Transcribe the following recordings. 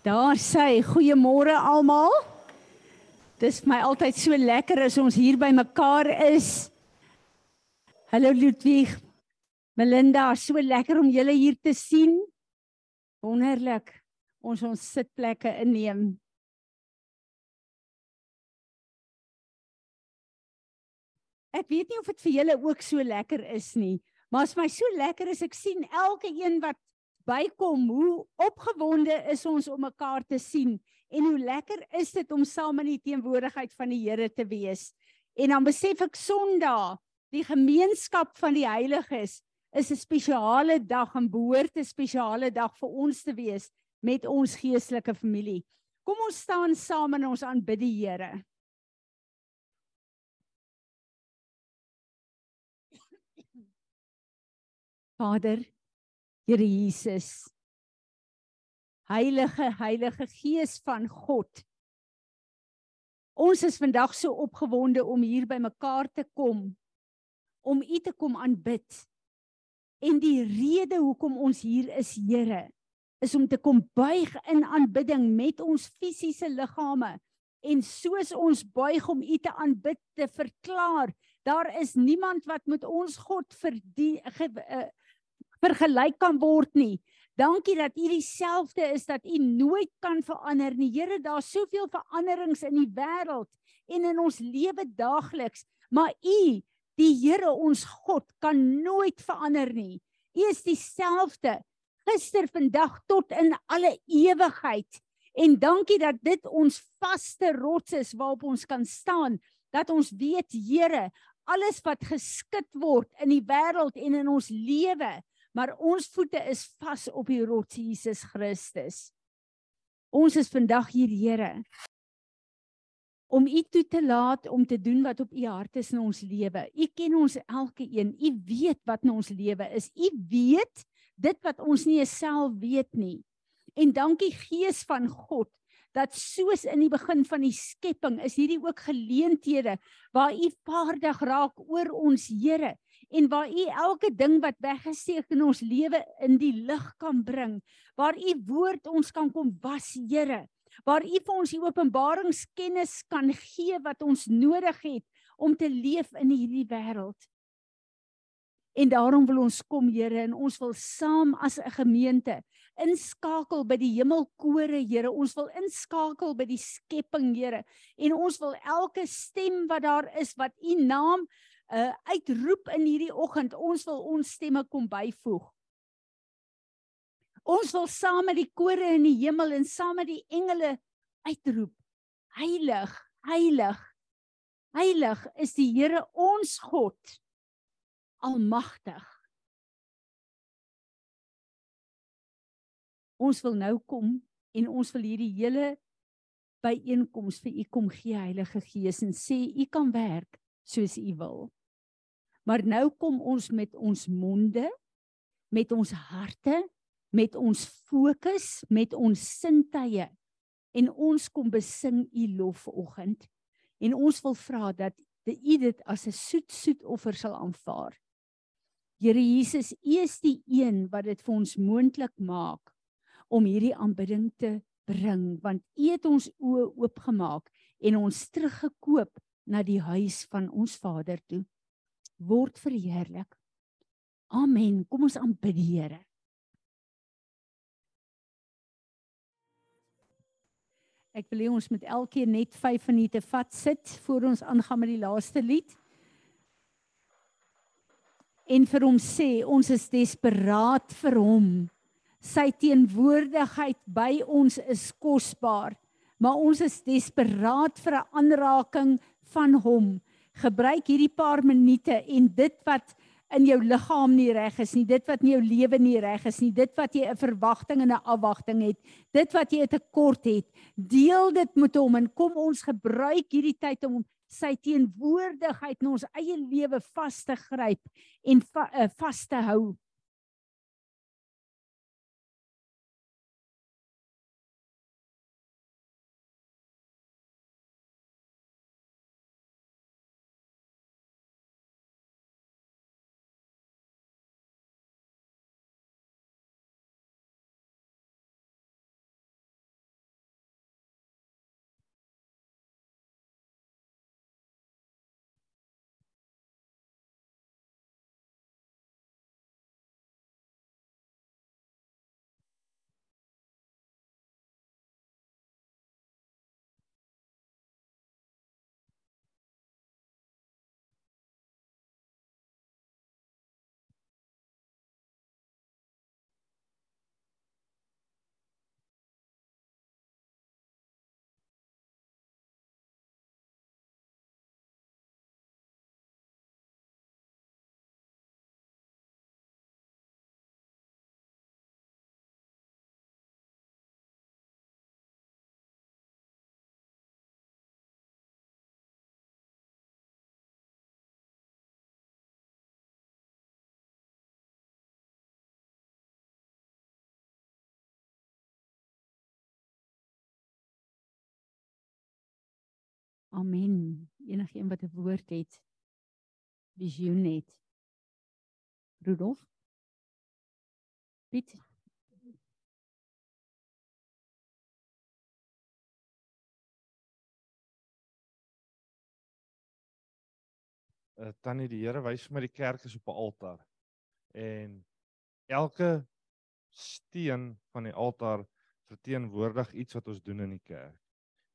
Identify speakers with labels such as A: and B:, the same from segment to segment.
A: Daar sê goeiemôre almal. Dis vir my altyd so lekker as ons hier by mekaar is. Hallo Ludwig. Melinda, so lekker om julle hier te sien. Wonderlik. Ons ons sitplekke inneem. Ek weet nie of dit vir julle ook so lekker is nie, maar as my so lekker is ek sien elke een wat bykom hoe opgewonde is ons om mekaar te sien en hoe lekker is dit om saam in die teenwoordigheid van die Here te wees. En dan besef ek Sondag, die gemeenskap van die heiliges is 'n spesiale dag en behoort 'n spesiale dag vir ons te wees met ons geestelike familie. Kom ons staan saam en ons aanbid die Here. Vader, Here Jesus. Heilige Heilige Gees van God. Ons is vandag so opgewonde om hier by mekaar te kom om U te kom aanbid. En die rede hoekom ons hier is, Here, is om te kom buig in aanbidding met ons fisiese liggame en soos ons buig om U te aanbid te verklaar, daar is niemand wat met ons God vir die uh, vergelyk kan word nie. Dankie dat U dieselfde is dat U nooit kan verander nie. Here, daar's soveel veranderings in die wêreld en in ons lewe daagliks, maar U, die Here ons God, kan nooit verander nie. U is dieselfde gister, vandag tot in alle ewigheid. En dankie dat dit ons vaste rots is waarop ons kan staan, dat ons weet, Here, alles wat geskit word in die wêreld en in ons lewe, maar ons voete is vas op die rots Jesus Christus. Ons is vandag hier, Here, om U toe te laat om te doen wat op U hart is in ons lewe. U ken ons elke een. U weet wat in ons lewe is. U weet dit wat ons nie self weet nie. En dankie Gees van God dat soos in die begin van die skepping is hierdie ook geleenthede waar U vaardig raak oor ons Here en waar u elke ding wat weggesteek in ons lewe in die lig kan bring, waar u woord ons kan kom was, Here, waar u vir ons die openbaringskennis kan gee wat ons nodig het om te leef in hierdie wêreld. En daarom wil ons kom, Here, en ons wil saam as 'n gemeente inskakel by die hemelkore, Here. Ons wil inskakel by die skepping, Here. En ons wil elke stem wat daar is wat U naam uh uitroep in hierdie oggend. Ons wil ons stemme kom byvoeg. Ons wil saam met die kore in die hemel en saam met die engele uitroep. Heilig, heilig. Heilig is die Here ons God. Almagtig. Ons wil nou kom en ons wil hierdie hele byeenkoms vir u kom gee Heilige Gees en sê u kan werk soos u wil. Maar nou kom ons met ons monde, met ons harte, met ons fokus, met ons sintuie en ons kom besing u lof vanoggend. En ons wil vra dat u dit as 'n soet soet offer sal aanvaar. Here Jesus, u is die een wat dit vir ons moontlik maak om hierdie aanbidding te bring want u het ons oë oopgemaak en ons teruggekoop na die huis van ons Vader toe word verheerlik. Amen. Kom ons aanbid die Here. Ek wil hê ons moet elkeen net 5 minute vat sit voor ons aangaan met die laaste lied. En vir hom sê ons is desperaat vir hom. Sy teenwoordigheid by ons is kosbaar, maar ons is desperaat vir 'n aanraking van hom gebruik hierdie paar minute en dit wat in jou liggaam nie reg is nie, dit wat in jou lewe nie reg is nie, dit wat jy 'n verwagting en 'n afwagting het, dit wat jy 'n tekort het, deel dit met hom en kom ons gebruik hierdie tyd om sy teenwoordigheid in ons eie lewe vas te gryp en va, uh, vas te hou. Amen. Enigeen wat 'n woord het. Visioen het. Rudolf. Piet.
B: uh, tannie die Here wys vir my die kerk is op 'n altaar. En elke steen van die altaar verteenwoordig iets wat ons doen in die kerk.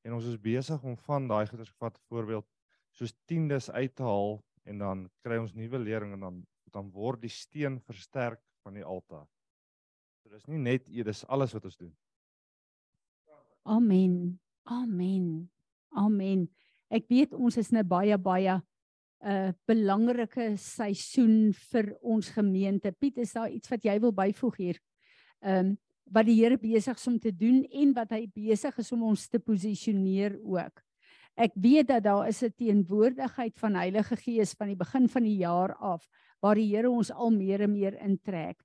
B: En ons is besig om van daai goeders gevat voorbeeld soos tiendes uit te haal en dan kry ons nuwe lering en dan dan word die steen versterk van die altaar. So dis nie net dit is alles wat ons doen.
A: Amen. Amen. Amen. Ek weet ons is nou baie baie 'n uh, belangrike seisoen vir ons gemeente. Piet, is daar iets wat jy wil byvoeg hier? Ehm um, wat die Here besig is om te doen en wat hy besig is om ons te posisioneer ook. Ek weet dat daar is 'n teenwoordigheid van Heilige Gees van die begin van die jaar af waar die Here ons al meer en meer intrek.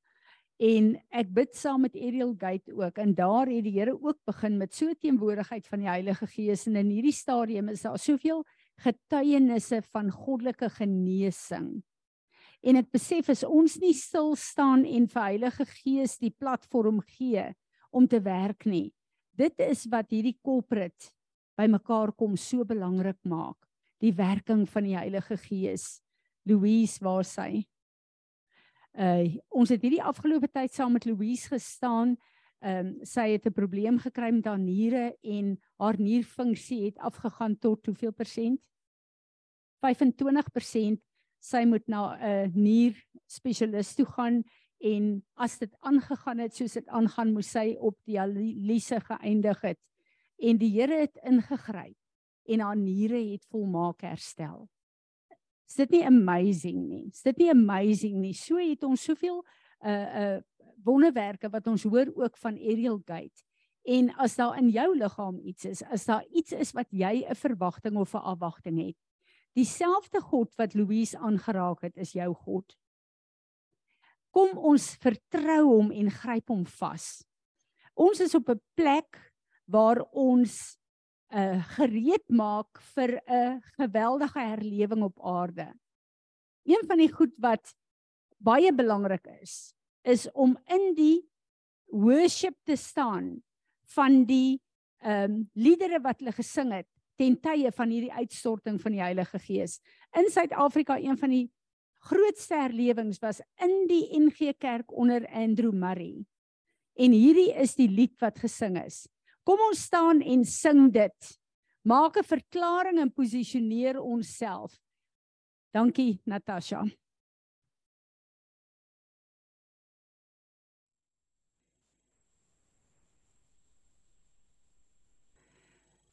A: En ek bid saam met Ariel Gate ook en daar het die Here ook begin met so teenwoordigheid van die Heilige Gees en in hierdie stadium is daar soveel getuienisse van goddelike genesing. En ek besef as ons nie stil staan en vir Heilige Gees die platform gee om te werk nie. Dit is wat hierdie corporate bymekaar kom so belangrik maak. Die werking van die Heilige Gees. Louise, waar sy? Uh ons het hierdie afgelope tyd saam met Louise gestaan. Ehm um, sy het 'n probleem gekry met haar niere en haar nierfunksie het afgegaan tot hoeveel persent? 25% sy moet na 'n nier spesialis toe gaan en as dit aangegaan het soos dit aangaan moes sy op dialyse geëindig het en die Here het ingegryp en haar niere het volmaak herstel. Is dit nie amazing nie? Is dit nie amazing nie? So het ons soveel uh uh wonderwerke wat ons hoor ook van Ariel Gate. En as daar in jou liggaam iets is, as daar iets is wat jy 'n verwagting of 'n afwagting het, Dieselfde God wat Louise aangeraak het, is jou God. Kom ons vertrou hom en gryp hom vas. Ons is op 'n plek waar ons uh gereed maak vir 'n geweldige herlewing op aarde. Een van die goed wat baie belangrik is, is om in die worship te staan van die ehm um, liedere wat hulle gesing het ten tye van hierdie uitstorting van die Heilige Gees. In Suid-Afrika een van die grootste herlewings was in die NG Kerk onder Andrew Murray. En hierdie is die lied wat gesing is. Kom ons staan en sing dit. Maak 'n verklaring en posisioneer onsself. Dankie Natasha.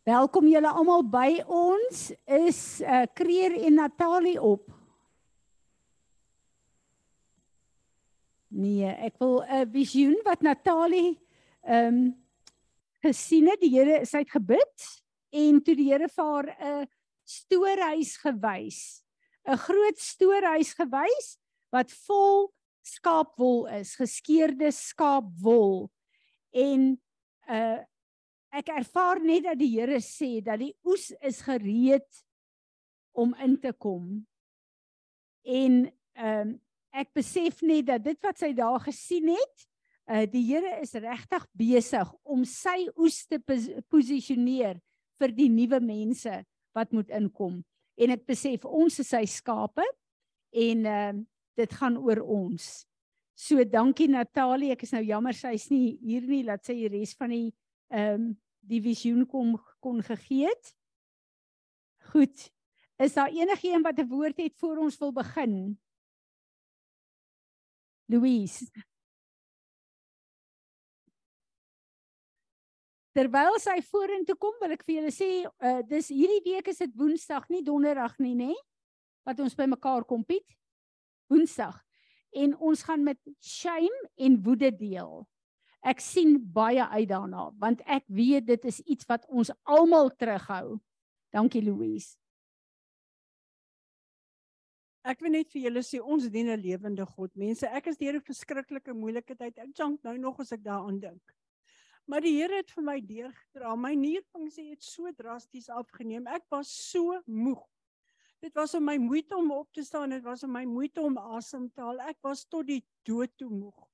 A: Welkom julle almal by ons. Is uh Kreer en Natalie op? Nee, ek wil 'n uh, visioen wat Natalie ehm um, gesien het. Die Here sy het gebid en toe die Here vir haar 'n stoorhuis gewys. 'n Groot stoorhuis gewys wat vol skaapwol is, geskeurde skaapwol. En uh ek ervaar net dat die Here sê dat die oes is gereed om in te kom. En ehm um, ek besef net dat dit wat sy daar gesien het, uh die Here is regtig besig om sy oes te posisioneer vir die nuwe mense wat moet inkom. En ek besef ons is sy skape en ehm uh, dit gaan oor ons. So dankie Natalie, ek is nou jammer sy's nie hier nie, laat sy die res van die ehm um, die visioen kom kon gegee het. Goed. Is daar enigiemand wat 'n woord het voor ons wil begin? Louise. Terwyl sy vorentoe kom, wil ek vir julle sê, uh, dis hierdie week is dit Woensdag, nie Donderdag nie, nê? Wat ons bymekaar kom, Piet. Woensdag. En ons gaan met shame en woede deel ek sien baie uit daarna want ek weet dit is iets wat ons almal terughou. Dankie Louise.
C: Ek wil net vir julle sê ons dien 'n lewende God. Mense, ek is deur 'n verskriklike moeilike tyd. Ek jank nou nog as ek daaraan dink. Maar die Here het vir my deurgedra. My nierfunksie het so drasties afgeneem. Ek was so moeg. Dit was om my moeite om op te staan, dit was om my moeite om asem te haal. Ek was tot die dood toe moeg.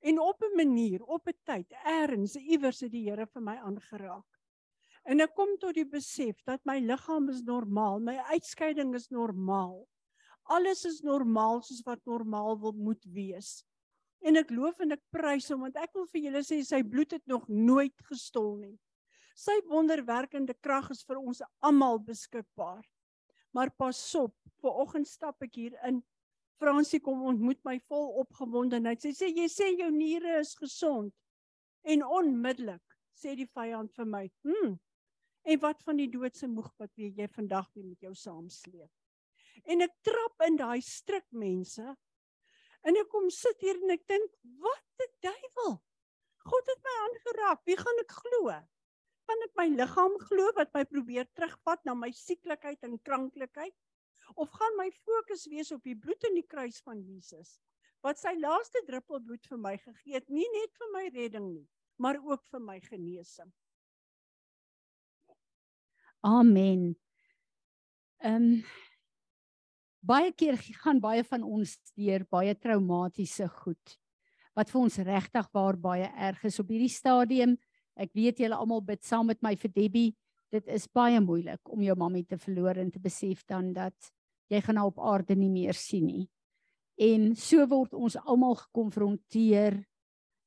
C: En op 'n manier, op 'n tyd, eers iewers het die Here vir my aangeraak. En ek kom tot die besef dat my liggaam is normaal, my uitskeiding is normaal. Alles is normaal soos wat normaal wil moet wees. En ek loof en ek prys hom want ek wil vir julle sê sy bloed het nog nooit gestol nie. Sy wonderwerkende krag is vir ons almal beskikbaar. Maar pas op, vanoggend stap ek hier in. Fransie kom ontmoet my vol opgewondenheid. Sy sê jy sê jou niere is gesond. En onmiddellik sê die vyand vir my, "Hm. En wat van die doodse moeg wat jy vandag weer met jou saamsleep?" En ek trap in daai strik mense. En ek kom sit hier en ek dink, "Wat die duiwel? God het my aangeraak. Wie gaan ek glo?" kan ek my liggaam glo wat my probeer terugvat na my sieklikheid en kranklikheid of gaan my fokus wees op die bloed in die kruis van Jesus wat sy laaste druppel bloed vir my gegee het nie net vir my redding nie maar ook vir my genesing
A: Amen. Ehm um, baie keer gaan baie van ons deur baie traumatiese goed wat vir ons regtig waar baie erg is op hierdie stadium Ek weet julle almal bid saam met my vir Debbie. Dit is baie moeilik om jou mammie te verloor en te besef dan dat jy gaan haar op aarde nie meer sien nie. En so word ons almal gekonfronteer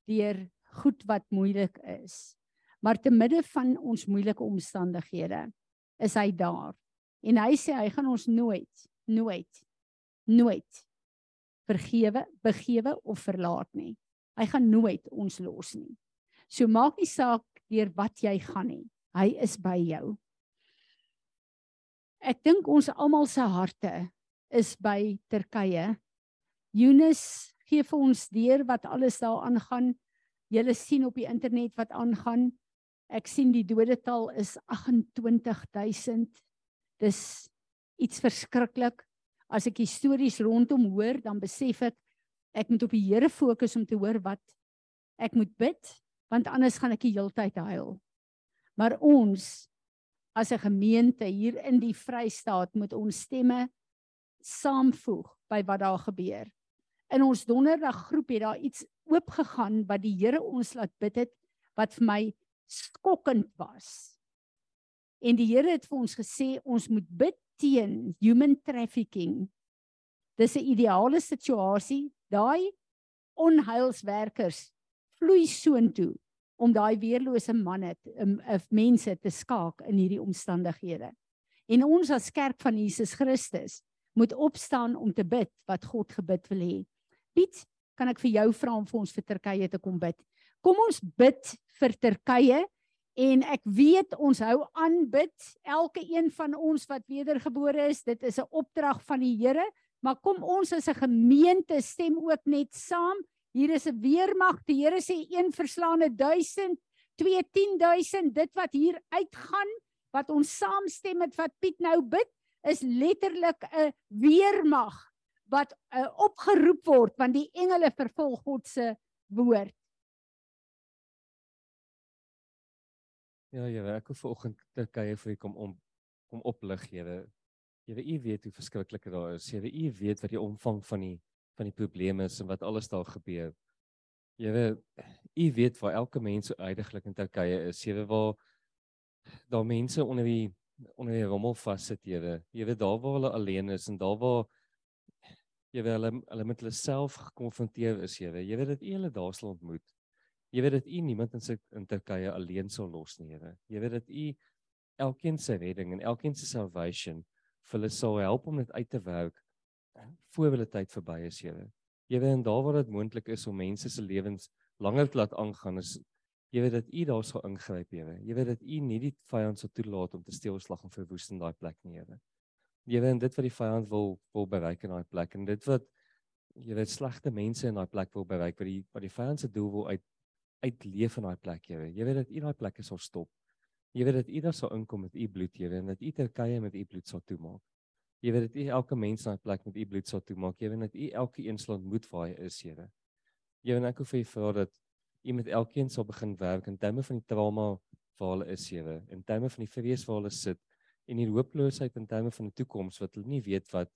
A: deur goed wat moeilik is. Maar te midde van ons moeilike omstandighede is hy daar. En hy sê hy gaan ons nooit, nooit, nooit vergewe, begewe of verlaat nie. Hy gaan nooit ons los nie. So maak nie saak deur wat jy gaan nie. Hy is by jou. Ek dink ons almal se harte is by Turkye. Yunus gee vir ons deur wat alles daar aangaan. Julle sien op die internet wat aangaan. Ek sien die dodetal is 28000. Dis iets verskriklik. As ek stories rondom hoor, dan besef ek ek moet op die Here fokus om te hoor wat ek moet bid want anders gaan ek die heeltyd huil. Maar ons as 'n gemeente hier in die Vrystaat moet ons stemme saamvoeg by wat daar gebeur. In ons donderdag groep het daar iets oopgegaan wat die Here ons laat bid het wat vir my skokkend was. En die Here het vir ons gesê ons moet bid teen human trafficking. Dis 'n ideale situasie. Daai onheilswerkers vloei soontoe om daai weerlose manne um, of mense te skaak in hierdie omstandighede. En ons as kerk van Jesus Christus moet opstaan om te bid wat God gebid wil hê. Piet, kan ek vir jou vra om vir ons vir Turkye te kom bid? Kom ons bid vir Turkye en ek weet ons hou aan bid elke een van ons wat wedergebore is. Dit is 'n opdrag van die Here, maar kom ons as 'n gemeente stem ook net saam Hier is 'n weermag. Die Here sê een verslaane 1000, twee 10000. Dit wat hier uitgaan, wat ons saamstem met wat Piet nou bid, is letterlik 'n weermag wat uh, opgeroep word want die engele vervolg God se woord.
D: Ja, Here, ek wil vanoggend Turkye vir u kom om kom oplig, Here. Here, u weet hoe verskriklik dit daar is. Here, u weet wat die omvang van die van die probleme is en wat alles daar gebeur. Here, u weet waar elke mens uiteindelik in Turkye is. Here, waar daar mense onder die onder die rommel vassit, Here. Here, daar waar hulle alleen is en daar waar wil hulle hulle met hulle self gekonfronteer is, Here. Weet dat u hulle daar sal ontmoet. Weet dat u niemand in sy in Turkye alleen sal los nie, Here. Weet dat u elkeen se redding en elkeen se salvation vir hulle sal help om dit uit te werk voor hulle tyd verby is, Here. Here, en daar waar dit moontlik is om mense se lewens langer te laat aangaan, is weet dat U daar sal ingryp, Here. Weet dat U nie die vyand sal toelaat om te steel, slag en verwoes in daai plek nie, Here. Jy weet dit wat die vyand wil wil bereik in daai plek en dit wat weet slegte mense in daai plek wil bereik wat die wat die vyand se doel wil uit uitleef in daai plek, Here. Weet dat U daai plekke sal stop. Jy weet dat U daar sal inkom met U bloed, Here, en dat U Turkye met U bloed sal toemaak. Jy weet dat U elke mens na 'n plek met U bloed sal toemaak. Jy weet dat U elke een sal ontmoet waar hy is, Here. Jy weet ek hoef vir U vra dat U met elkeen sal begin werk in terme van die trauma waar hulle is, Here, in terme van die vrees waar hulle sit en die hooploosheid in terme van die toekoms wat hulle nie weet wat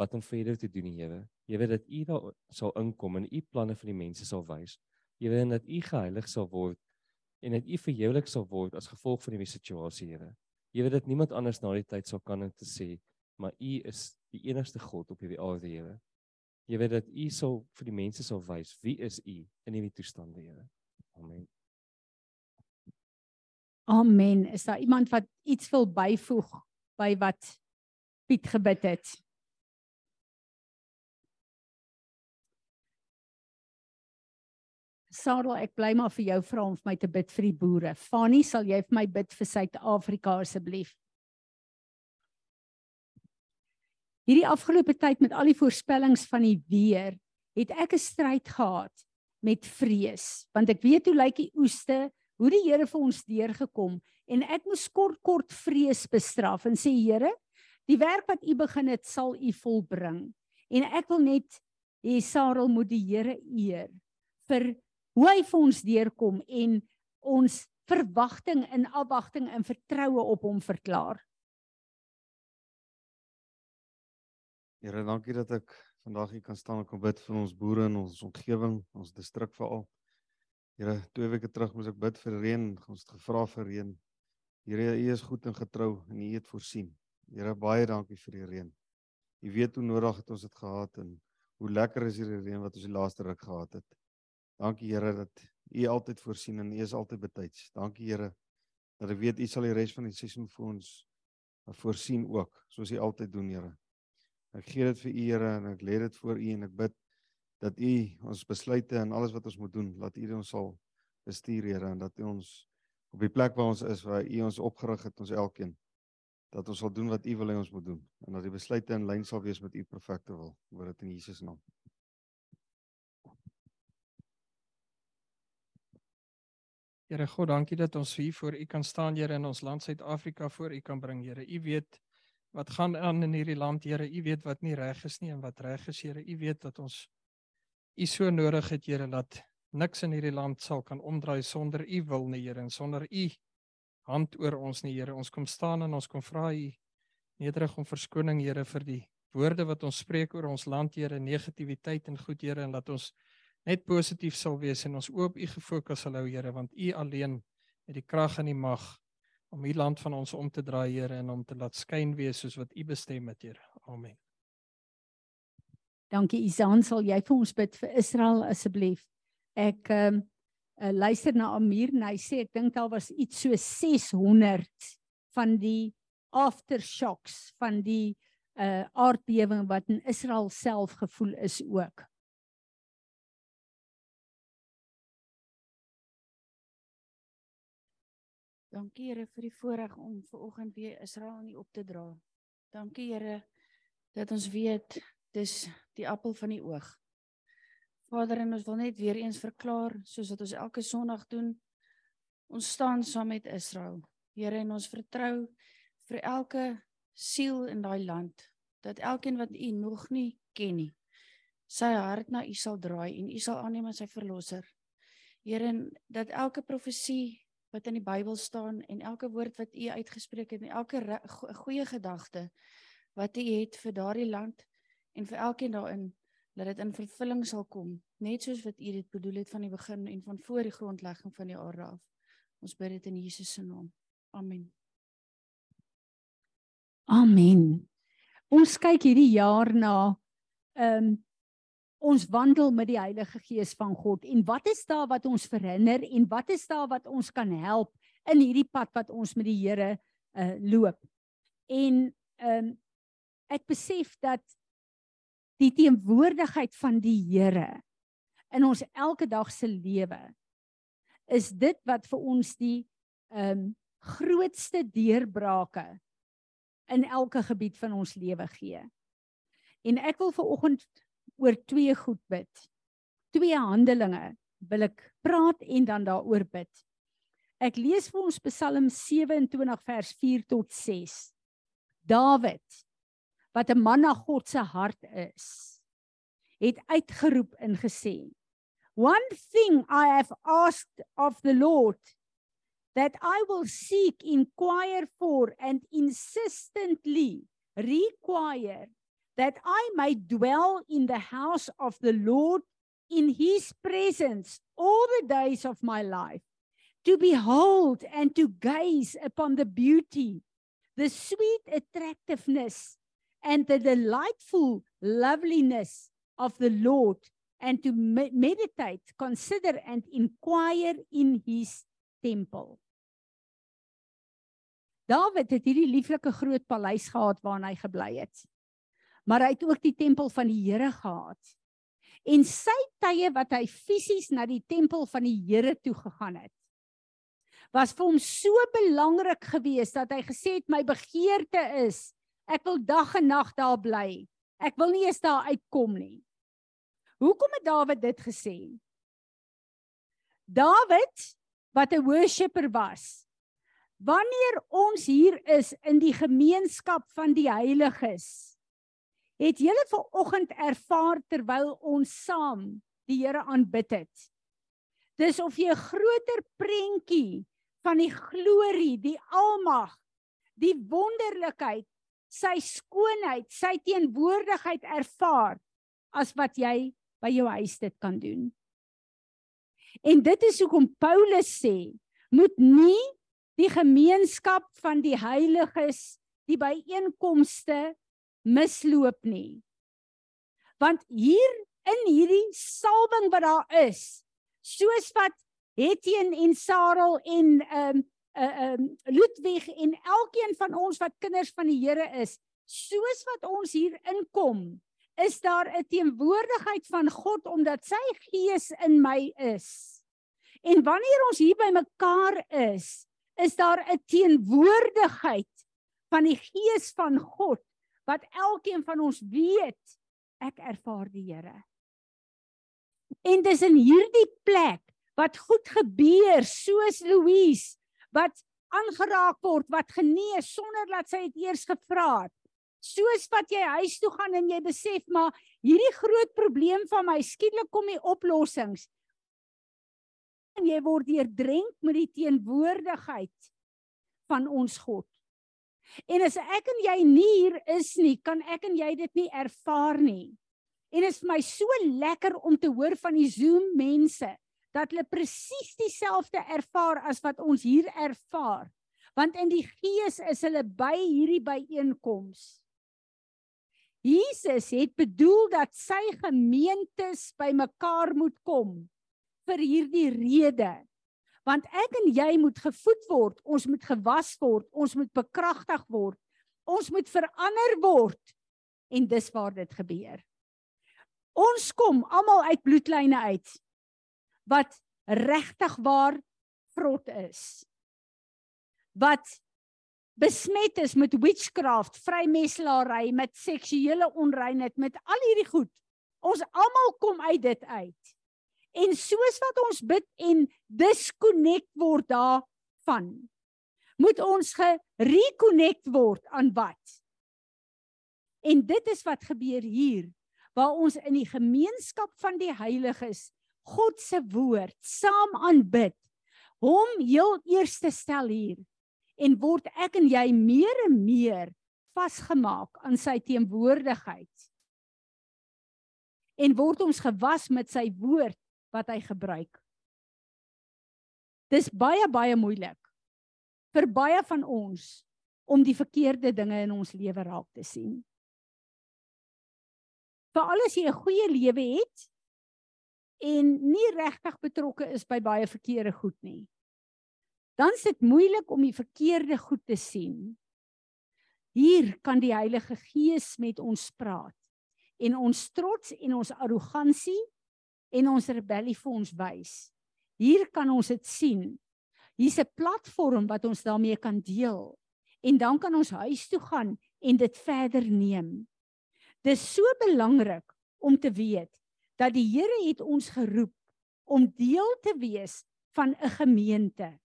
D: wat om verder te doen, Here. Jy weet dat U daar sal inkom en U planne vir die mense sal wys. Jy weet dat U geheilig sal word en dat U verheulik sal word as gevolg van die situasie, Here. Jy weet dat niemand anders na die tyd sal kan om te sê, maar U is die enigste God op hierdie aarde, Here. Jy weet dat U sal vir die mense sal wys wie is U in hierdie toestande, Here. Amen.
A: Amen. Is daar iemand wat iets wil byvoeg by wat Piet gebid het? Sarah, ek bly maar vir jou vra om vir my te bid vir die boere. Fanny, sal jy vir my bid vir Suid-Afrika asseblief? Hierdie afgelope tyd met al die voorspellings van die weer, het ek 'n stryd gehad met vrees, want ek weet hoe lyk die oeste, hoe die Here vir ons deurgekom en ek moes kort kort vrees bestraf en sê Here, die werk wat U begin het, sal U volbring. En ek wil net hê Sarel moet die Here eer vir hoe hy vir ons deurkom en ons verwagting in afwagting en vertroue op hom verklaar.
B: Here, dankie dat ek vandag hier kan staan en kom bid vir ons boere in ons omgewing, ons distrik veral. Here, twee weke terug moes ek bid vir reën, ons het gevra vir reën. Here, U is goed en getrou en U het voorsien. Here, baie dankie vir die reën. U weet hoe nodig het ons dit gehad en hoe lekker is hierdie reën wat ons die laaste ruk gehad het. Dankie Here dat U altyd voorsien en U is altyd betyds. Dankie Here dat ek weet U sal die res van die seisoen vir ons voorsien ook, soos U altyd doen, Here. Ek gee dit vir U Here en ek lê dit voor U en ek bid dat U ons besluite en alles wat ons moet doen, laat U ons sal bestuur, Here, en dat U ons op die plek waar ons is, waar U ons opgerig het, ons elkeen dat ons sal doen wat U wil hê ons moet doen en dat die besluite in lyn sal wees met U perfekte wil. Word dit in Jesus naam.
E: Here God, dankie dat ons hier voor U kan staan, Here, in ons land Suid-Afrika voor U kan bring, Here. U weet wat gaan aan in hierdie land, Here. U weet wat nie reg is nie en wat reg is, Here. U weet dat ons U so nodig het, Here, dat niks in hierdie land sal kan omdraai sonder U wil nie, Here, en sonder U hand oor ons nie, Here. Ons kom staan en ons kom vra U nederig om verskoning, Here, vir die woorde wat ons spreek oor ons land, Here, negativiteit en goed, Here, en laat ons net positief sal wees en ons oop u gefokus sal hou Here want u alleen het die krag en die mag om u land van ons om te draai Here en om te laat skyn wees soos wat u bestem het Here. Amen.
A: Dankie Isan, sal jy vir ons bid vir Israel asseblief? Ek ehm um, uh, luister na Amir en hy sê ek dink daar was iets so 600 van die aftershocks van die uh aardbewing wat in Israel self gevoel is ook.
F: Dankie Here vir die voorreg om ver oggend weer Israel in op te dra. Dankie Here dat ons weet dis die appel van die oog. Vader, en ons wil net weer eens verklaar soos wat ons elke Sondag doen. Ons staan saam met Israel. Here, en ons vertrou vir elke siel in daai land dat elkeen wat U nog nie ken nie, sy hart na U sal draai en U sal aanneem as sy verlosser. Here, dat elke profesie wat in die Bybel staan en elke woord wat u uitgespreek het en elke goeie gedagte wat u het vir daardie land en vir elkeen daarin dat dit in vervulling sal kom net soos wat u dit bedoel het van die begin en van voor die grondlegging van die aarde af. Ons bid dit in Jesus se naam. Amen.
A: Amen. Ons kyk hierdie jaar na ehm um, ons wandel met die Heilige Gees van God en wat is daar wat ons verhinder en wat is daar wat ons kan help in hierdie pad wat ons met die Here uh loop. En ehm um, ek besef dat die teenwoordigheid van die Here in ons elke dag se lewe is dit wat vir ons die ehm um, grootste deurbrake in elke gebied van ons lewe gee. En ek wil vir oggend oor twee goed bid. Twee handelinge wil ek praat en dan daaroor bid. Ek lees vir ons Psalm 27 vers 4 tot 6. Dawid wat 'n man na God se hart is, het uitgeroep en gesê: One thing I have asked of the Lord that I will seek, inquire for, and insistently require that I may dwell in the house of the Lord in his presence all the days of my life, to behold and to gaze upon the beauty, the sweet attractiveness, and the delightful loveliness of the Lord, and to me meditate, consider, and inquire in his temple. Dawid het hierdie lieflike groot paleis gehad waarin hy gebly het. Maar hy het ook die tempel van die Here gehad. En sy tye wat hy fisies na die tempel van die Here toe gegaan het, was vir hom so belangrik geweest dat hy gesê het my begeerte is ek wil dag en nag daar bly. Ek wil nie eens daar uitkom nie. Hoekom het Dawid dit gesê? Dawid wat 'n worshipper was. Wanneer ons hier is in die gemeenskap van die heiliges, het julle ver oggend ervaar terwyl ons saam die Here aanbid het. Dis of jy 'n groter prentjie van die glorie, die almag, die wonderlikheid, sy skoonheid, sy teenwoordigheid ervaar as wat jy by jou huis dit kan doen. En dit is hoekom Paulus sê, moet nie die gemeenskap van die heiliges, die byeenkomste misloop nie. Want hier in hierdie salwing wat daar is, soos wat Hetien en Sarel en ehm um, uh um Ludwig en elkeen van ons wat kinders van die Here is, soos wat ons hier inkom, is daar 'n teenwoordigheid van God omdat sy gees in my is. En wanneer ons hier by mekaar is, is daar 'n teenwoordigheid van die gees van God wat elkeen van ons weet ek ervaar die Here. En dis in hierdie plek wat goed gebeur soos Louise wat aangeraak word, wat genees sonder dat sy dit eers gevra het. Soos wat jy huis toe gaan en jy besef maar hierdie groot probleem van my skielik kom die oplossings. En jy word deurdrenk met die teenwoordigheid van ons God. En as ek en jy nie hier is nie, kan ek en jy dit nie ervaar nie. En dit is my so lekker om te hoor van die Zoom mense dat hulle presies dieselfde ervaar as wat ons hier ervaar. Want in die gees is hulle by hierdie byeenkoms. Jesus het bedoel dat sy gemeentes bymekaar moet kom vir hierdie rede want ek en jy moet gevoed word, ons moet gewas word, ons moet bekragtig word. Ons moet verander word. En dis waar dit gebeur. Ons kom almal uit bloedlyne uit wat regtig waar vrot is. Wat besmet is met witchcraft, vrymeslaery, met seksuele onreinheid, met al hierdie goed. Ons almal kom uit dit uit. En soos wat ons bid en disconnect word daarvan, moet ons gereconnect word aan wat? En dit is wat gebeur hier, waar ons in die gemeenskap van die heiliges God se woord saam aanbid, hom heel eerste stel hier en word ek en jy meer en meer vasgemaak aan sy teenwoordigheid. En word ons gewas met sy woord wat hy gebruik. Dis baie baie moeilik vir baie van ons om die verkeerde dinge in ons lewe raak te sien. Vir alles jy 'n goeie lewe het en nie regtig betrokke is by baie verkeerde goed nie. Dan is dit moeilik om die verkeerde goed te sien. Hier kan die Heilige Gees met ons praat en ons trots en ons arrogansie en ons rebellie vir ons wys. Hier kan ons dit sien. Hier's 'n platform wat ons daarmee kan deel en dan kan ons huis toe gaan en dit verder neem. Dis so belangrik om te weet dat die Here het ons geroep om deel te wees van 'n gemeente.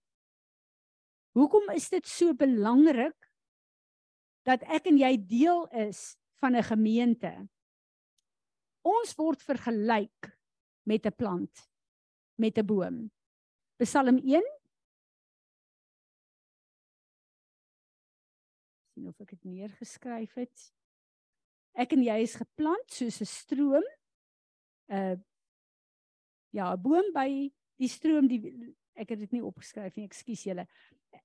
A: Hoekom is dit so belangrik dat ek en jy deel is van 'n gemeente? Ons word vergelyk met 'n plant. met 'n boom. Psalm 1 sien of ek dit neergeskryf het. Ek en jy is geplant soos 'n stroom. 'n uh, Ja, 'n boom by die stroom die ek het dit nie opgeskryf nie, ekskuus julle.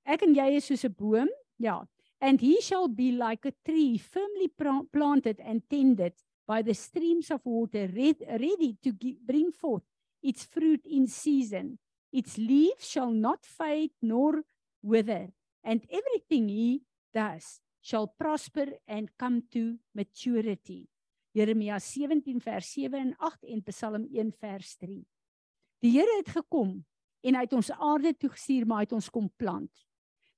A: Ek en jy is soos 'n boom. Ja. And he shall be like a tree firmly planted and tended by the streams of water ready to bring forth its fruit in season. Its leaves shall not fade nor wither, and everything he does shall prosper and come to maturity. Jeremia 17 vers 7 en 8 en Psalm 1 vers 3. Die Here het gekom en hy het ons aarde toe gestuur, maar hy het ons kom plant.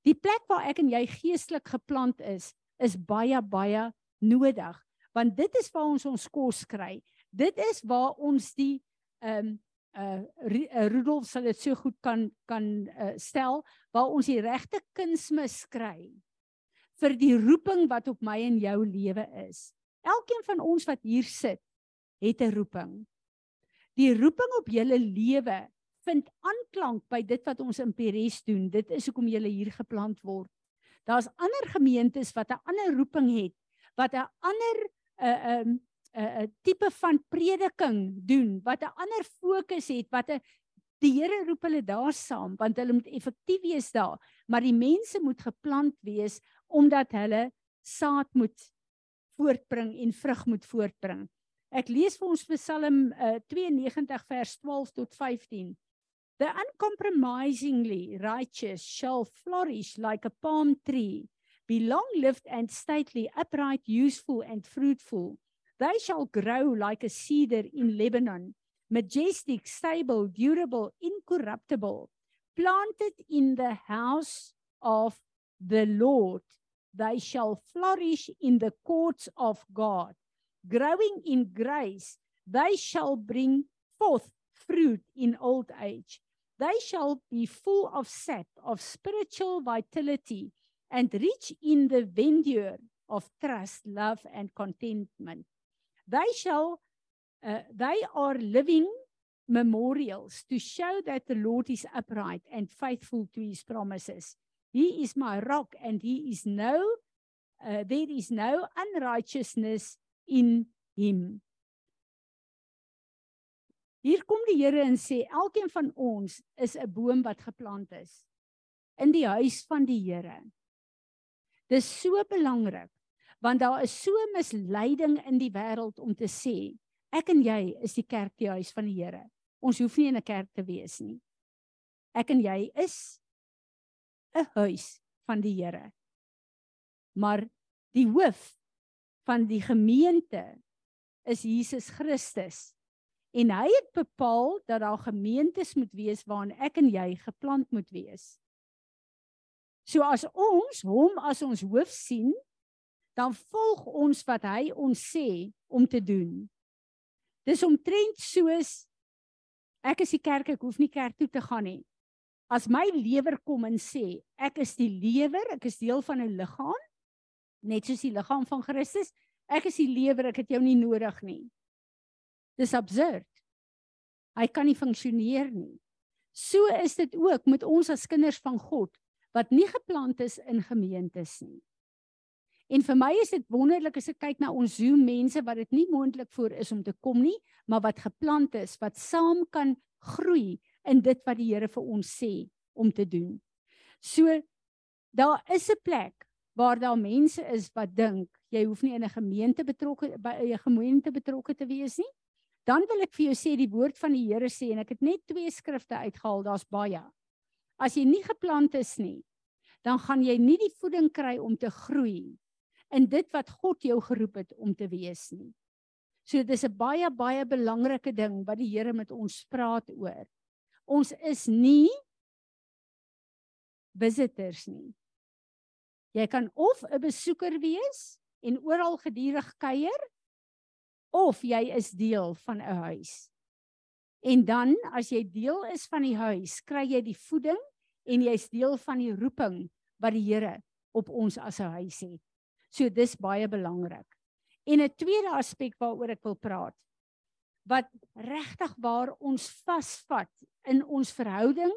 A: Die plek waar ek en jy geestelik geplant is, is baie baie nodig, want dit is waar ons ons kos kry. Dit is waar ons die ehm um, uh, uh Rudolf sal dit so goed kan kan uh, stel waar ons die regte kunsmis kry vir die roeping wat op my en jou lewe is. Elkeen van ons wat hier sit, het 'n roeping. Die roeping op julle lewe vind aanklank by dit wat ons in Peres doen. Dit is hoekom julle hier geplant word. Daar's ander gemeentes wat 'n ander roeping het, wat 'n ander 'n uh, 'n uh, 'n uh, tipe van prediking doen, wat 'n ander fokus het, wat 'n die Here roep hulle daar saam want hulle moet effektief wees daar, maar die mense moet geplant wees omdat hulle saad moet voortbring en vrug moet voortbring. Ek lees vir ons Psalm uh, 92 vers 12 tot 15. The uncompromisingly righteous shall flourish like a palm tree, be long-lived and stately, upright, useful and fruitful. They shall grow like a cedar in Lebanon, majestic, stable, durable, incorruptible, planted in the house of the Lord. They shall flourish in the courts of God. Growing in grace, they shall bring forth fruit in old age. They shall be full of sap, of spiritual vitality, and rich in the vendure of trust, love, and contentment. They shall, uh, they are living memorials to show that the Lord is upright and faithful to his promises. He is my rock and he is no uh, there is no unrighteousness in him. Hier kom die Here en sê elkeen van ons is 'n boom wat geplant is in die huis van die Here. Dis so belangrik want daar is so misleiding in die wêreld om te sê ek en jy is die kerk die huis van die Here. Ons hoef nie in 'n kerk te wees nie. Ek en jy is 'n huis van die Here. Maar die hoof van die gemeente is Jesus Christus. En hy het bepaal dat daar gemeentes moet wees waarin ek en jy geplant moet wees. So as ons hom as ons hoof sien, dan volg ons wat hy ons sê om te doen. Dis omtrent soos ek is die kerk, ek hoef nie kerk toe te gaan nie as my lewer kom en sê ek is die lewer, ek is deel van 'n liggaam, net soos die liggaam van Christus, ek is die lewer, ek het jou nie nodig nie. Dis absurd. Hy kan nie funksioneer nie. So is dit ook met ons as kinders van God wat nie geplant is in gemeentes nie. En vir my is dit wonderlik as ek kyk na ons Zoom mense wat dit nie moontlik voor is om te kom nie, maar wat geplant is, wat saam kan groei in dit wat die Here vir ons sê om te doen. So daar is 'n plek waar daar mense is wat dink jy hoef nie in 'n gemeente betrokke by 'n gemeente betrokke te wees nie. Dan wil ek vir jou sê die woord van die Here sê en ek het net twee skrifte uitgehaal, daar's baie. As jy nie geplant is nie, dan gaan jy nie die voeding kry om te groei in dit wat God jou geroep het om te wees nie. So dis 'n baie baie belangrike ding wat die Here met ons praat oor ons is nie visitors nie. Jy kan of 'n besoeker wees en oral gedurig kuier of jy is deel van 'n huis. En dan as jy deel is van die huis, kry jy die voeding en jy's deel van die roeping wat die Here op ons as 'n huis het. So dis baie belangrik. En 'n tweede aspek waaroor ek wil praat wat regtig waar ons vasvat in ons verhouding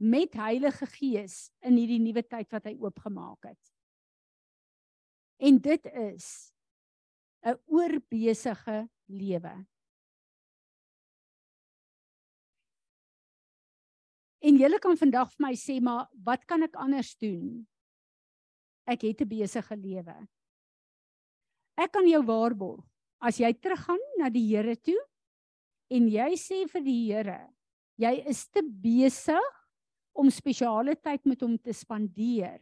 A: met Heilige Gees in hierdie nuwe tyd wat hy oopgemaak het. En dit is 'n oorbesige lewe. En julle kan vandag vir my sê, maar wat kan ek anders doen? Ek het 'n besige lewe. Ek kan jou waarborg, as jy teruggaan na die Here toe en jy sê vir die Here, jy is te besig om spesiale tyd met hom te spandeer,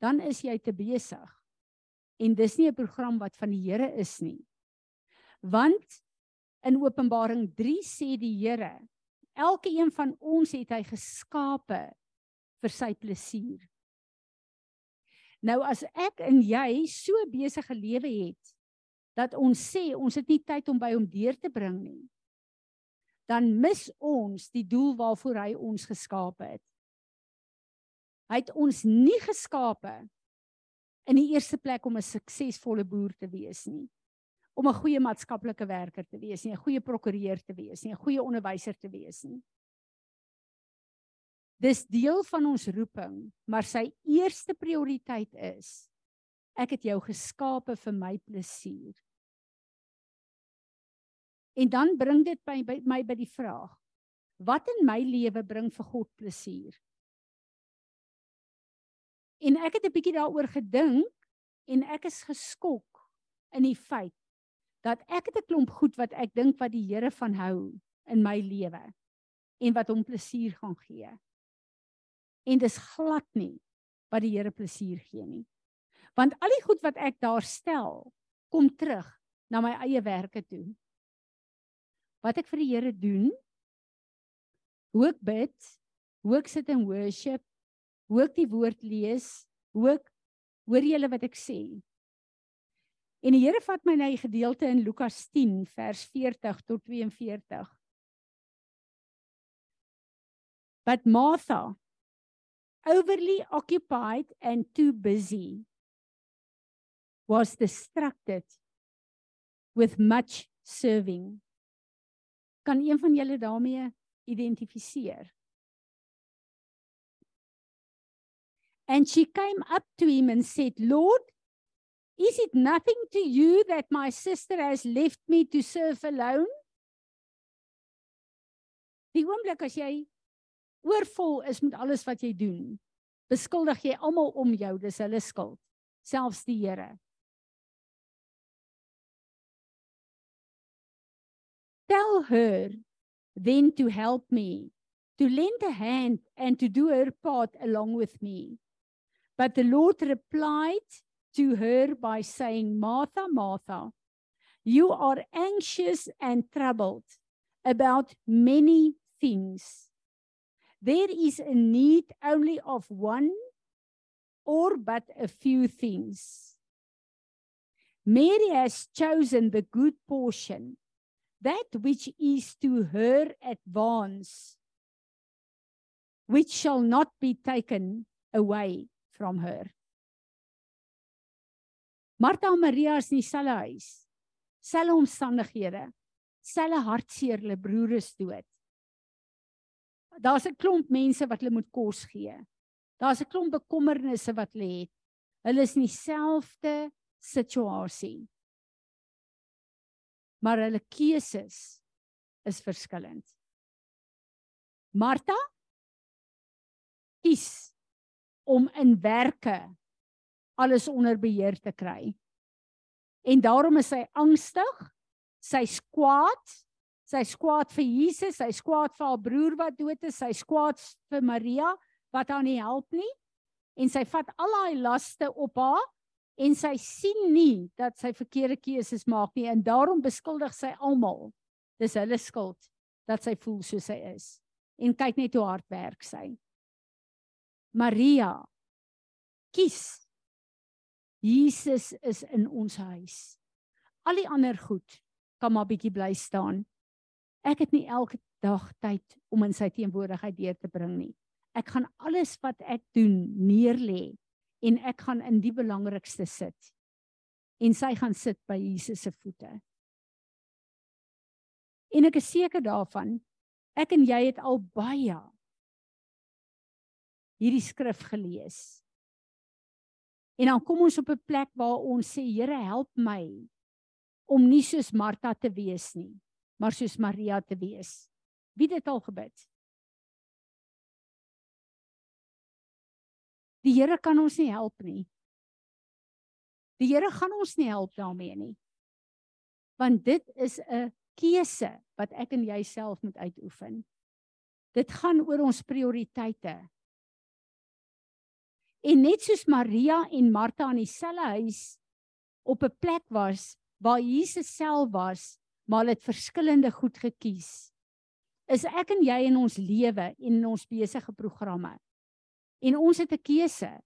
A: dan is jy te besig. En dis nie 'n program wat van die Here is nie. Want in Openbaring 3 sê die Here, elke een van ons het hy geskape vir sy plesier. Nou as ek en jy so besige lewe het dat ons sê ons het nie tyd om by hom deur te bring nie, dan mis ons die doel waarvoor hy ons geskape het. Hy het ons nie geskape in die eerste plek om 'n suksesvolle boer te wees nie om 'n goeie maatskaplike werker te wees nie, 'n goeie prokureur te wees nie, 'n goeie onderwyser te wees nie. Dis deel van ons roeping, maar sy eerste prioriteit is ek het jou geskape vir my plesier. En dan bring dit by, by my by die vraag: Wat in my lewe bring vir God plesier? En ek het 'n bietjie daaroor gedink en ek is geskok in die feit dat ek het 'n klomp goed wat ek dink wat die Here van hou in my lewe en wat hom plesier gaan gee. En dis glad nie wat die Here plesier gee nie. Want al die goed wat ek daar stel, kom terug na my eie werke toe. Wat ek vir die Here doen, hoe ek bid, hoe ek sit in worship, hoe ek die woord lees, hoe ek hoor julle wat ek sê, En die Here vat my na 'n gedeelte in Lukas 10 vers 40 tot 42. But Martha overly occupied and too busy was distracted with much serving. Kan een van julle daarmee identifiseer? And she came up to him and said, "Lord, Is it nothing to you that my sister has left me to serve alone? Die oomblik as jy oorvol is met alles wat jy doen, beskuldig jy almal om jou, dis hulle skuld, selfs die Here. Tell her then to help me, to lend a hand and to do her part along with me. But the Lord replied to her by saying, Martha, Martha, you are anxious and troubled about many things. There is a need only of one or but a few things. Mary has chosen the good portion, that which is to her advance, which shall not be taken away from her. Martha en Maria is in dieselfde huis. Selfe omstandighede. Selfe hartseer, hulle broer is dood. Daar's 'n klomp mense wat hulle moet kos gee. Daar's 'n klomp bekommernisse wat hulle het. Hulle is in dieselfde situasie. Maar hulle keuses is verskillend. Martha kies om in werke alles onder beheer te kry. En daarom is sy angstig. Sy's kwaad. Sy's kwaad vir Jesus, sy's kwaad vir haar broer wat dood is, sy's kwaad vir Maria wat haar nie help nie. En sy vat al haar laste op haar en sy sien nie dat sy verkeerde keuses maak nie en daarom beskuldig sy almal. Dis hulle skuld dat sy voel soos sy is. En kyk net hoe hard werk sy. Maria kies Jesus is in ons huis. Al die ander goed kan maar bietjie bly staan. Ek het nie elke dag tyd om in sy teenwoordigheid deur te bring nie. Ek gaan alles wat ek doen neerlê en ek gaan in die belangrikste sit. En sy gaan sit by Jesus se voete. En ek is seker daarvan Ek en jy het al baie hierdie skrif gelees. En dan kom ons op 'n plek waar ons sê Here help my om nie soos Martha te wees nie, maar soos Maria te wees. Wie dit al gebid? Die Here kan ons nie help nie. Die Here gaan ons nie help daarmee nie. Want dit is 'n keuse wat ek en jy self moet uitoefen. Dit gaan oor ons prioriteite. En net soos Maria en Martha in dieselfde huis op 'n plek was waar Jesus self was, maar hulle het verskillende goed gekies. Is ek en jy in ons lewe en in ons besige programme. En ons het 'n keuse.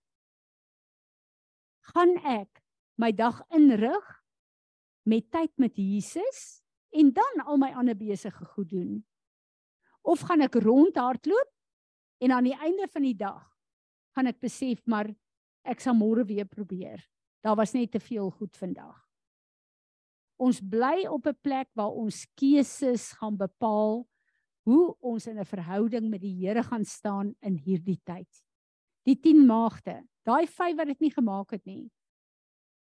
A: Gaan ek my dag inrig met tyd met Jesus en dan al my ander besige goed doen? Of gaan ek rondhardloop en aan die einde van die dag gaan ek besef maar ek sal môre weer probeer. Daar was net te veel goed vandag. Ons bly op 'n plek waar ons keuses gaan bepaal hoe ons in 'n verhouding met die Here gaan staan in hierdie tyd. Die 10 maagde, daai 5 wat dit nie gemaak het nie,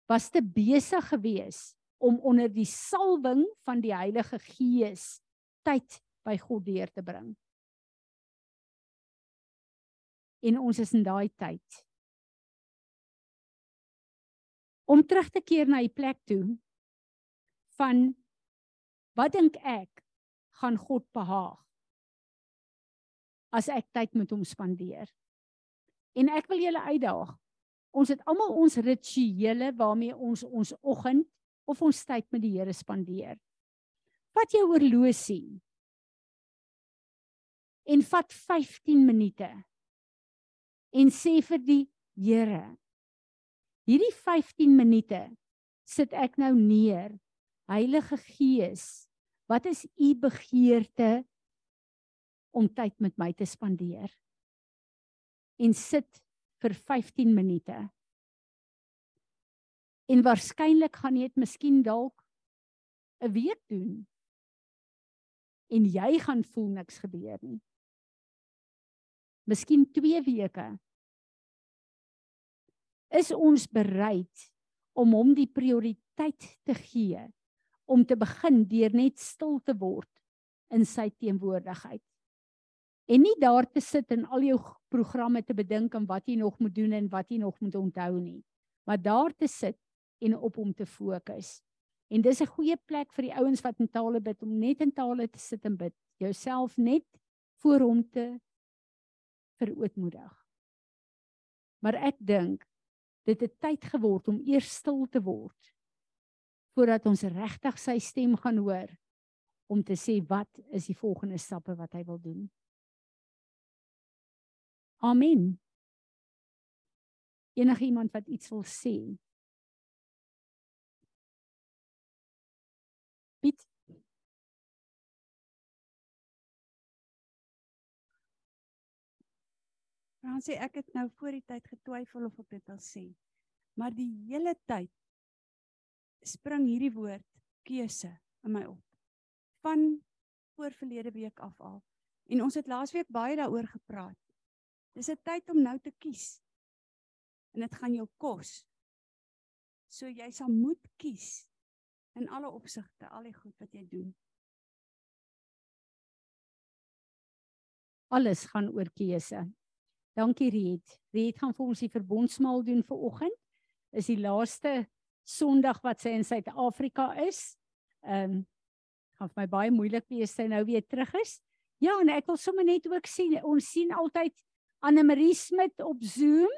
A: was te besig geweest om onder die salwing van die Heilige Gees tyd by God deur te bring. En ons is in daai tyd. Om terug te keer na die plek toe van wat dink ek gaan God behaag as ek tyd met hom spandeer. En ek wil julle uitdaag. Ons het almal ons rituele waarmee ons ons oggend of ons tyd met die Here spandeer. Vat jou horlosie en vat 15 minute en sê vir die Here hierdie 15 minute sit ek nou neer Heilige Gees wat is u begeerte om tyd met my te spandeer en sit vir 15 minute En waarskynlik gaan jy dit miskien dalk 'n week doen. En jy gaan voel niks gebeur nie. Miskien 2 weke. Is ons bereid om hom die prioriteit te gee om te begin deur net stil te word in sy teenwoordigheid? En nie daar te sit en al jou programme te bedink en wat jy nog moet doen en wat jy nog moet onthou nie, maar daar te sit en op hom te fokus. En dis 'n goeie plek vir die ouens wat in tale bid om net in tale te sit en bid, jouself net voor hom te verootmoedig. Maar ek dink dit het tyd geword om eers stil te word voordat ons regtig sy stem gaan hoor om te sê wat is die volgende stappe wat hy wil doen. Amen. Enige iemand wat iets wil sê?
C: Fransie, ek het nou voor die tyd getwyfel of ek dit wil sê. Maar die hele tyd spring hierdie woord keuse in my op. Van voor verlede week af al. En ons het laasweek baie daaroor gepraat. Dis 'n tyd om nou te kies. En dit gaan jou kos. So jy sal moet kies in alle opsigte, al die goed wat jy doen.
A: Alles gaan oor keuse. Dankie Riet. Riet gaan vir ons die verbondsmaal doen vir oggend. Is die laaste Sondag wat sy in Suid-Afrika is. Ehm um, gaan vir my baie moeilik wees sy nou weer terug is. Ja, en ek wil sommer net ook sien ons sien altyd Anne Marie Smit op Zoom.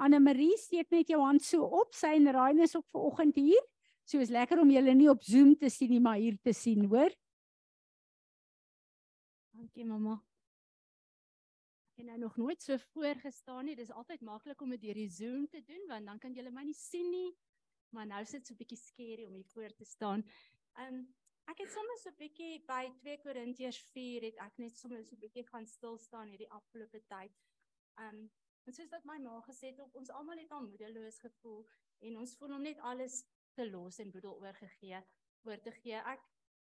A: Anne Marie steek net jou hand so op. Sy en Raine is ook ver oggend hier. So is lekker om julle nie op Zoom te sien nie, maar hier te sien, hoor?
G: Dankie mamma. Het nou nog nooit so voor gestaan nie. Dis altyd maklik om dit deur die Zoom te doen want dan kan julle my nie sien nie. Maar nou sit so 'n bietjie skerry om hier voor te staan. Um ek het sommer so 'n bietjie by 2 Korintiërs 4 het ek net sommer so 'n bietjie gaan stil staan hierdie afgelope tyd. Um en soos wat my ma gesê het, ons almal het al moedeloos gevoel en ons voel om net alles te los en boedel oorgegee oor te gee. Ek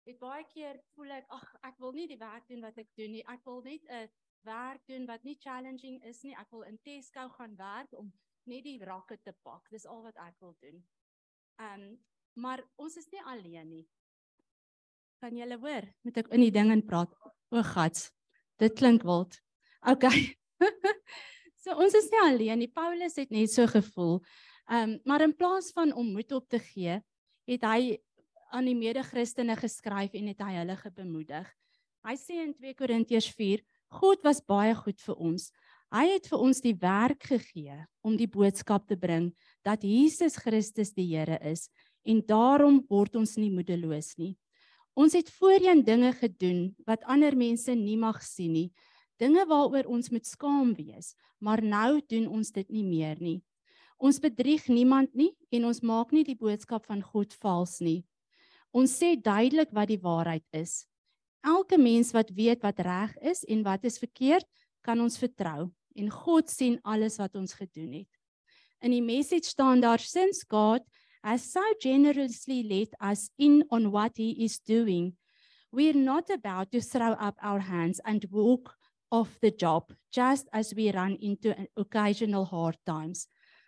G: het baie keer voel ek ag ek wil nie die werk doen wat ek doen nie. Ek wil net 'n werk doen wat nie challenging is nie. Ek wil in Tesco gaan werk om net die rakke te pak. Dis al wat ek wil doen. Ehm um, maar ons is nie alleen nie. Kan julle hoor? Moet ek in die ding in praat? O gats. Dit klink wild. OK. so ons is nie alleen nie. Paulus het net so gevoel. Ehm um, maar in plaas van om moed op te gee, het hy aan die mede-Christene geskryf en het hy hulle bemoedig. Hy sê in 2 Korintiërs 4: God was baie goed vir ons. Hy het vir ons die werk gegee om die boodskap te bring dat Jesus Christus die Here is en daarom word ons nie moedeloos nie. Ons het voorheen dinge gedoen wat ander mense nie mag sien nie, dinge waaroor ons moet skaam wees, maar nou doen ons dit nie meer nie. Ons bedrieg niemand nie en ons maak nie die boodskap van God vals nie. Ons sê duidelik wat die waarheid is. Elke mens wat weet wat reg is en wat is verkeerd, kan ons vertrou en God sien alles wat ons gedoen het. In die message staan daar since God has so generously let us in on what he is doing, we're not about to throw up our hands and walk off the job just as we run into occasional hard times.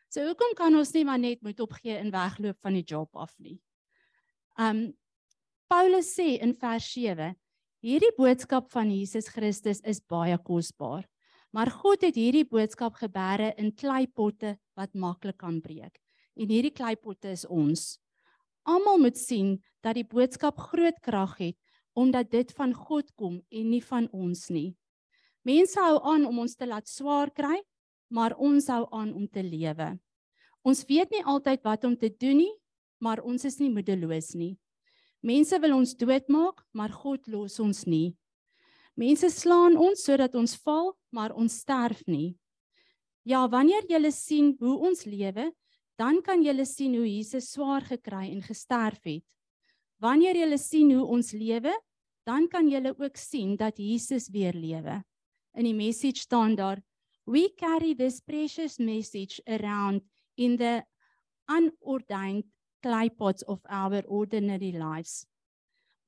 G: So hoekom kan ons nie maar net moet opgee en wegloop van die job af nie? Um Paulus sê in vers 7, hierdie boodskap van Jesus Christus is baie kosbaar. Maar God het hierdie boodskap gebeere in kleipotte wat maklik kan breek. En hierdie kleipotte is ons. Almal moet sien dat die boodskap groot krag het omdat dit van God kom en nie van ons nie. Mense hou aan om ons te laat swaar kry, maar ons hou aan om te lewe. Ons weet nie altyd wat om te doen nie, maar ons is nie moedeloos nie. Mense wil ons doodmaak, maar God los ons nie. Mense slaan ons sodat ons val, maar ons sterf nie. Ja, wanneer jy sien hoe ons lewe, dan kan jy sien hoe Jesus swaar gekry en gesterf het. Wanneer jy sien hoe ons lewe, dan kan jy ook sien dat Jesus weer lewe. In die message staan daar We carry this precious message around in the unordained clay pots of our ordinary lives.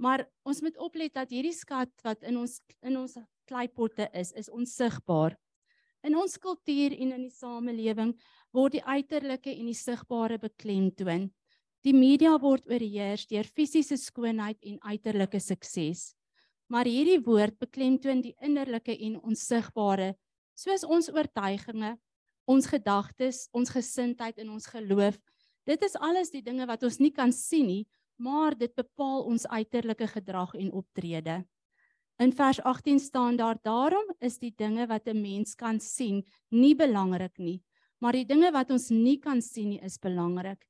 G: Maar ons moet oplet dat hierdie skat wat in ons in ons kleipotte is, is onsigbaar. In ons kultuur en in die samelewing word die uiterlike en die sigbare beklemtoon. Die media word oorheers deur fisiese skoonheid en uiterlike sukses. Maar hierdie woord beklemtoon die innerlike en onsigbare soos ons oortuigings, ons gedagtes, ons gesindheid en ons geloof. Dit is alles die dinge wat ons nie kan sien nie, maar dit bepaal ons uiterlike gedrag en optrede. In vers 18 staan daar: "Daarom is die dinge wat 'n mens kan sien nie belangrik nie, maar die dinge wat ons nie kan sien nie is belangrik.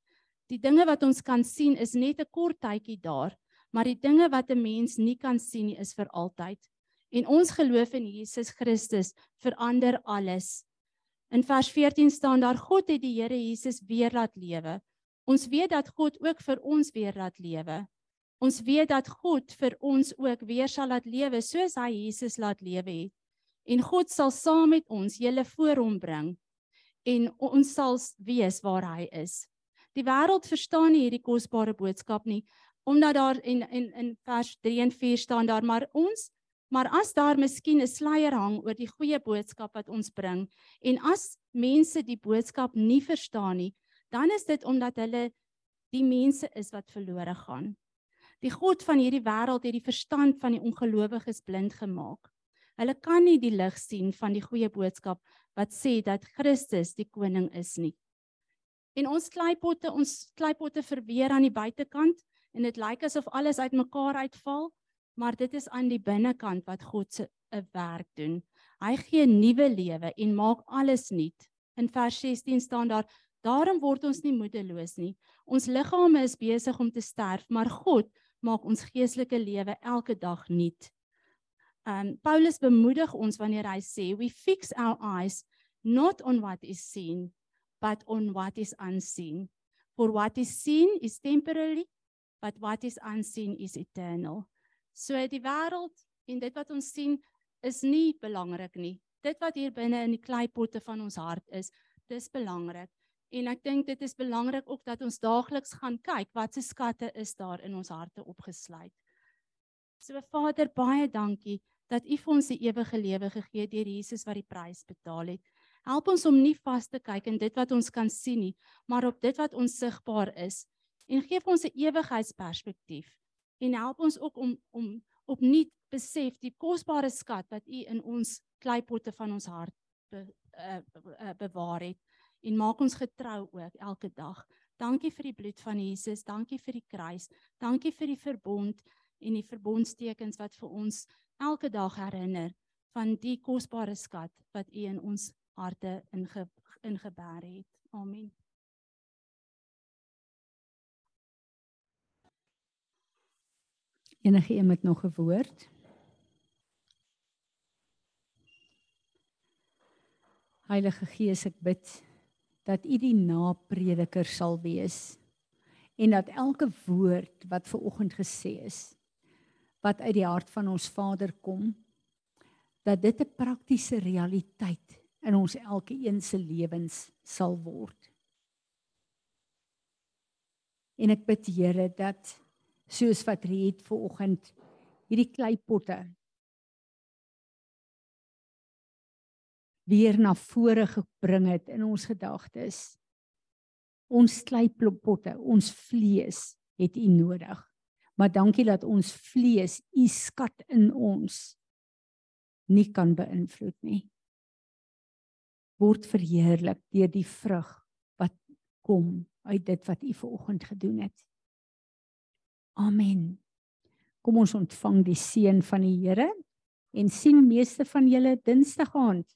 G: Die dinge wat ons kan sien is net 'n kort tydjie daar, maar die dinge wat 'n mens nie kan sien nie is vir altyd." En ons geloof in Jesus Christus verander alles. In vers 14 staan daar God het die Here Jesus weer laat lewe. Ons weet dat God ook vir ons weer laat lewe. Ons weet dat God vir ons ook weer sal laat lewe soos hy Jesus laat lewe het. En God sal saam met ons julle voor hom bring en ons sal wees waar hy is. Die wêreld verstaan nie hierdie kosbare boodskap nie omdat daar in in in vers 3 en 4 staan daar maar ons Maar as daar miskien 'n sluier hang oor die goeie boodskap wat ons bring en as mense die boodskap nie verstaan nie, dan is dit omdat hulle die mense is wat verlore gaan. Die God van hierdie wêreld het die verstand van die ongelowiges blind gemaak. Hulle kan nie die lig sien van die goeie boodskap wat sê dat Christus die koning is nie. En ons kleipotte, ons kleipotte verweer aan die buitekant en dit lyk asof alles uitmekaar uitval maar dit is aan die binnekant wat God se 'n werk doen. Hy gee nuwe lewe en maak alles nuut. In vers 16 staan daar: "Daarom word ons nie moedeloos nie. Ons liggame is besig om te sterf, maar God maak ons geestelike lewe elke dag nuut." Um Paulus bemoedig ons wanneer hy sê, "We fix our eyes not on what is seen, but on what is unseen. For what is seen is temporary, but what is unseen is eternal." So die wêreld en dit wat ons sien is nie belangrik nie. Dit wat hier binne in die kleipotte van ons hart is, dis belangrik. En ek dink dit is belangrik ook dat ons daagliks gaan kyk wat se skatte is daar in ons harte opgesluit. So Vader, baie dankie dat U vir ons die ewige lewe gegee het deur Jesus wat die prys betaal het. Help ons om nie vas te kyk in dit wat ons kan sien nie, maar op dit wat onsigbaar is en gee vir ons 'n ewigheidsperspektief. En help ons ook om om opnuut besef die kosbare skat wat U in ons kleipotte van ons hart be, uh, uh, bewaar het en maak ons getrou ook elke dag. Dankie vir die bloed van Jesus, dankie vir die kruis, dankie vir die verbond en die verbondstekens wat vir ons elke dag herinner van die kosbare skat wat U in ons harte inge, ingeberg het. Amen.
A: Enige een met nog 'n woord? Heilige Gees, ek bid dat U die naprediker sal wees en dat elke woord wat ver oggend gesê is wat uit die hart van ons Vader kom dat dit 'n praktiese realiteit in ons elkeen se lewens sal word. En ek bid Here dat soos wat Riet ver oggend hierdie kleipotte weer na vore gebring het in ons gedagtes. Ons kleipotte, ons vlees het U nodig. Maar dankie dat ons vlees U skat in ons nie kan beïnvloed nie. Word verheerlik deur die vrug wat kom uit dit wat U ver oggend gedoen het. Amen. Kom ons ontvang die seën van die Here en sien meeste van julle Dinsdag aand.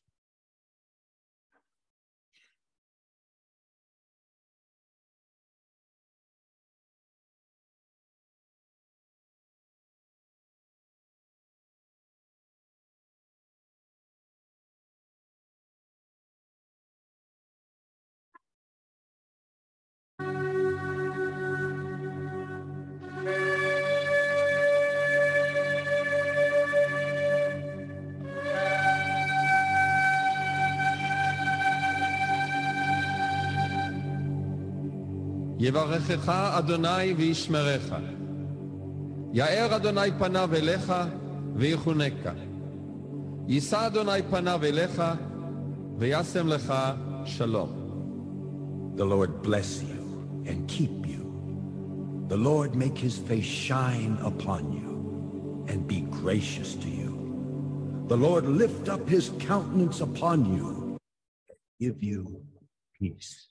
H: יברכך אדוני וישמרך. יאר אדוני פניו אליך ויחונקה. יישא אדוני פניו אליך וישם לך שלום.
I: The Lord bless you and keep you. The Lord make his face shine upon you and be gracious to you. The Lord lift up his countenance upon you and give you peace.